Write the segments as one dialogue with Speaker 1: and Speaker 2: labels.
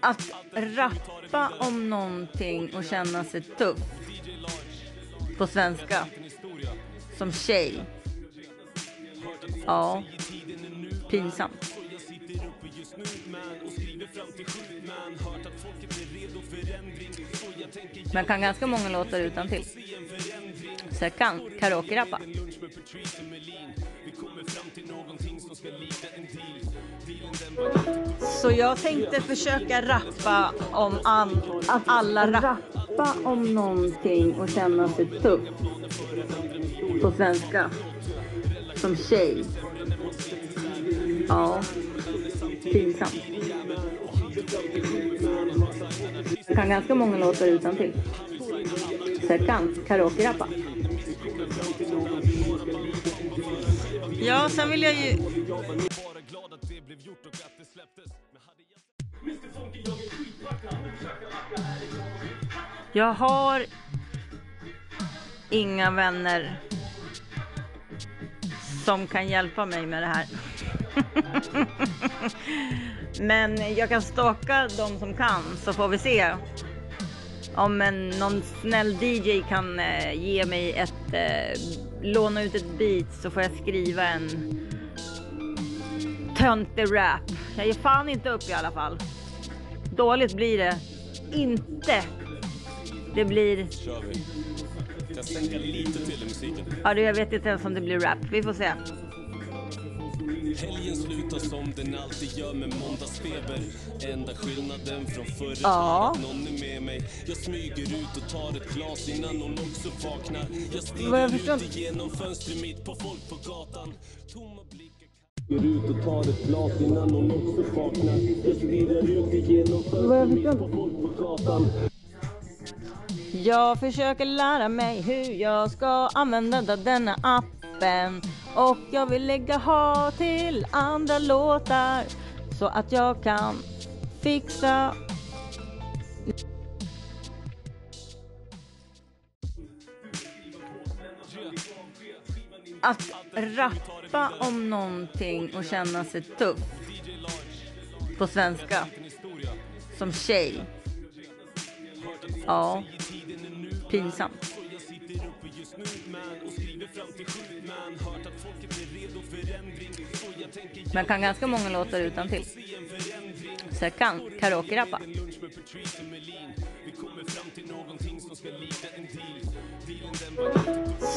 Speaker 1: Att rappa om någonting och känna sig tuff på svenska som tjej. Ja, pinsamt. Man kan ganska många låtar utan till. Så jag kan karaoke-rappa. Så jag tänkte försöka rappa om an, att alla rappa om någonting och känna sig tuff på svenska som tjej. Ja, pinsamt. Jag kan ganska många låtar utan till. Så jag kan karaoke-rappa. Ja, sen vill jag ju... Jag har inga vänner som kan hjälpa mig med det här. Men jag kan staka de som kan så får vi se om en, någon snäll DJ kan eh, ge mig ett, eh, låna ut ett beat så får jag skriva en töntig rap. Jag ger fan inte upp i alla fall. Dåligt blir det inte. Det blir...
Speaker 2: kör vi. Kan sänka lite till i musiken.
Speaker 1: Ja, det- jag vet inte ens om det blir rap. Vi får se.
Speaker 2: Helgen slutar som den alltid gör med måndagsfeber. Enda skillnaden från förra
Speaker 1: Ja.
Speaker 2: är att någon är med mig. Jag smyger ut och tar ett glas innan hon också vaknar. Jag stirrar ut
Speaker 1: inte.
Speaker 2: igenom fönstret mitt på folk på gatan. Tomma blickar Smyger ut och tar ett glas innan hon också vaknar. Jag stirrar ut igenom fönstret mitt på folk på gatan.
Speaker 1: Jag försöker lära mig hur jag ska använda denna appen och jag vill lägga ha till andra låtar så att jag kan fixa att rappa om någonting och känna sig tuff på svenska som tjej. Ja, pinsamt. Man kan ganska många låtar utan till. Så jag kan karaoke-rappa.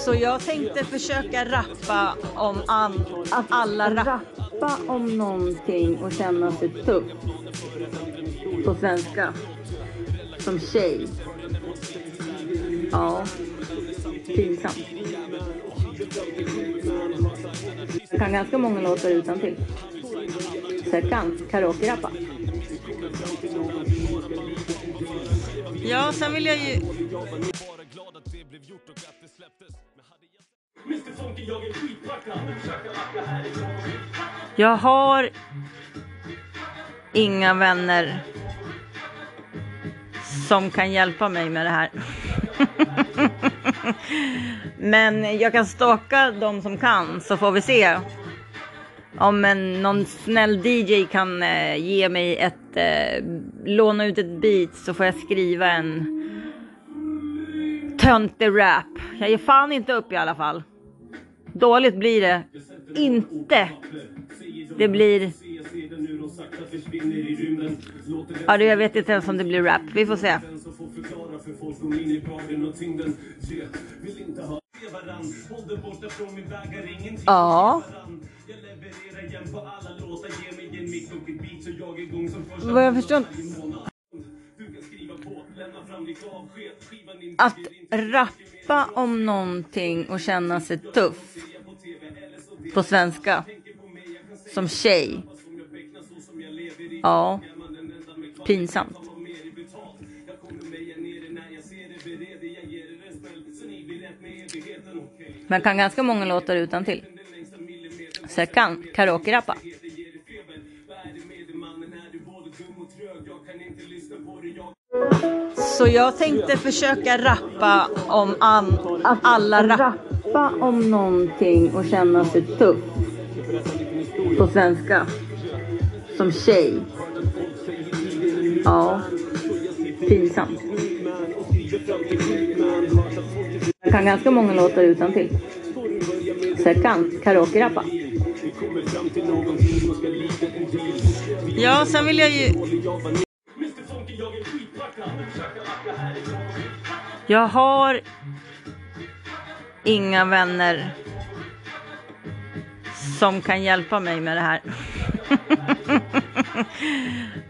Speaker 1: Så jag tänkte försöka rappa om an, att alla rappa om någonting och känna sig tuff på svenska som tjej. Ja, pinsamt. Jag kan ganska många låtar utan till. Så jag kan karaoke-rappa. Ja, sen vill jag ju... Jag har inga vänner som kan hjälpa mig med det här. Men jag kan staka de som kan så får vi se om en, någon snäll DJ kan eh, ge mig ett, eh, låna ut ett beat så får jag skriva en töntig rap. Jag ger fan inte upp i alla fall. Dåligt blir det inte. Det blir... Ja, det- jag vet inte ens om det blir rap. Vi får se. Ja. Vad jag förstår att rappa om någonting och känna sig tuff på svenska som tjej. Ja, pinsamt. Man kan ganska många låtar utan till. Så jag kan karaoke-rappa. Så jag tänkte försöka rappa om an, alla rappa om någonting och känna sig tuff på svenska som tjej. Ja, pinsamt. Jag kan ganska många låtar utan till. Så jag kan karaoke-rappa. Ja, sen vill jag ju... Jag har inga vänner som kan hjälpa mig med det här.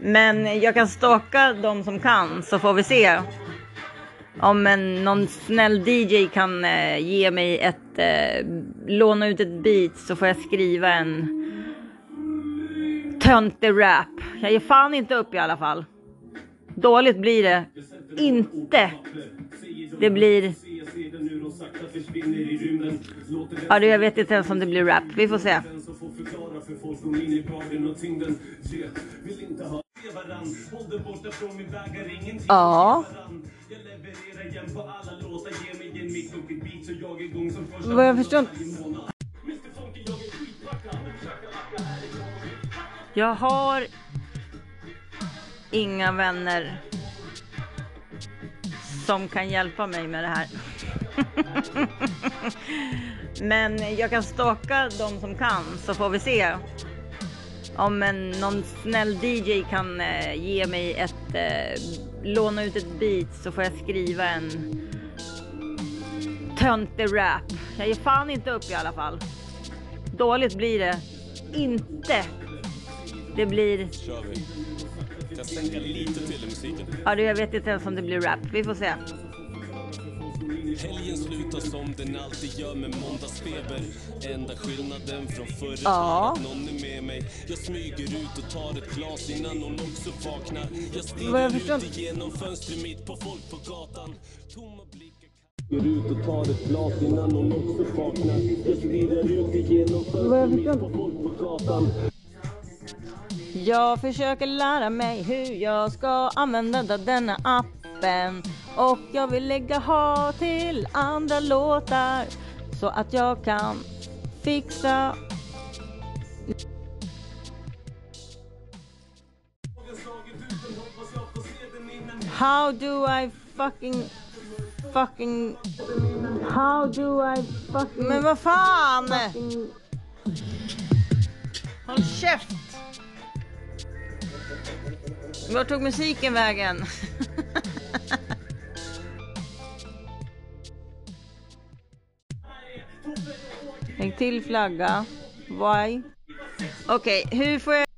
Speaker 1: Men jag kan stalka de som kan så får vi se. Om en, någon snäll DJ kan eh, ge mig ett, eh, låna ut ett beat så får jag skriva en töntig rap. Jag ger fan inte upp i alla fall. Dåligt blir det inte. Det blir... Ja, du, jag vet inte ens om det blir rap. Vi får se. Ja. Vad jag förstår. Jag har inga vänner som kan hjälpa mig med det här. Men jag kan stalka de som kan så får vi se. Om en, någon snäll DJ kan eh, ge mig ett, eh, låna ut ett beat så får jag skriva en töntig rap. Jag ger fan inte upp i alla fall. Dåligt blir det inte. Det blir,
Speaker 2: kör vi. Jag sänka lite till i musiken.
Speaker 1: ja det- jag vet inte ens om det blir rap. Vi får se.
Speaker 2: Helgen slutar som den alltid gör med måndagsfeber. Enda skillnaden från förr
Speaker 1: Ja.
Speaker 2: är att någon är med mig. Jag smyger ut och tar ett glas innan hon också vaknar. Jag stirrar ut
Speaker 1: inte.
Speaker 2: igenom fönstret mitt på folk på gatan. Tomma blickar Går ut och tar ett glas innan hon också vaknar. Jag stirrar ut igenom fönstret mitt på folk på gatan.
Speaker 1: Jag försöker lära mig hur jag ska använda denna appen och jag vill lägga ha till andra låtar så att jag kan fixa How do I fucking fucking How do I fucking Men vad fan! Håll käft! Var tog musiken vägen? Lägg till flagga. Why? Okej, okay, hur får jag...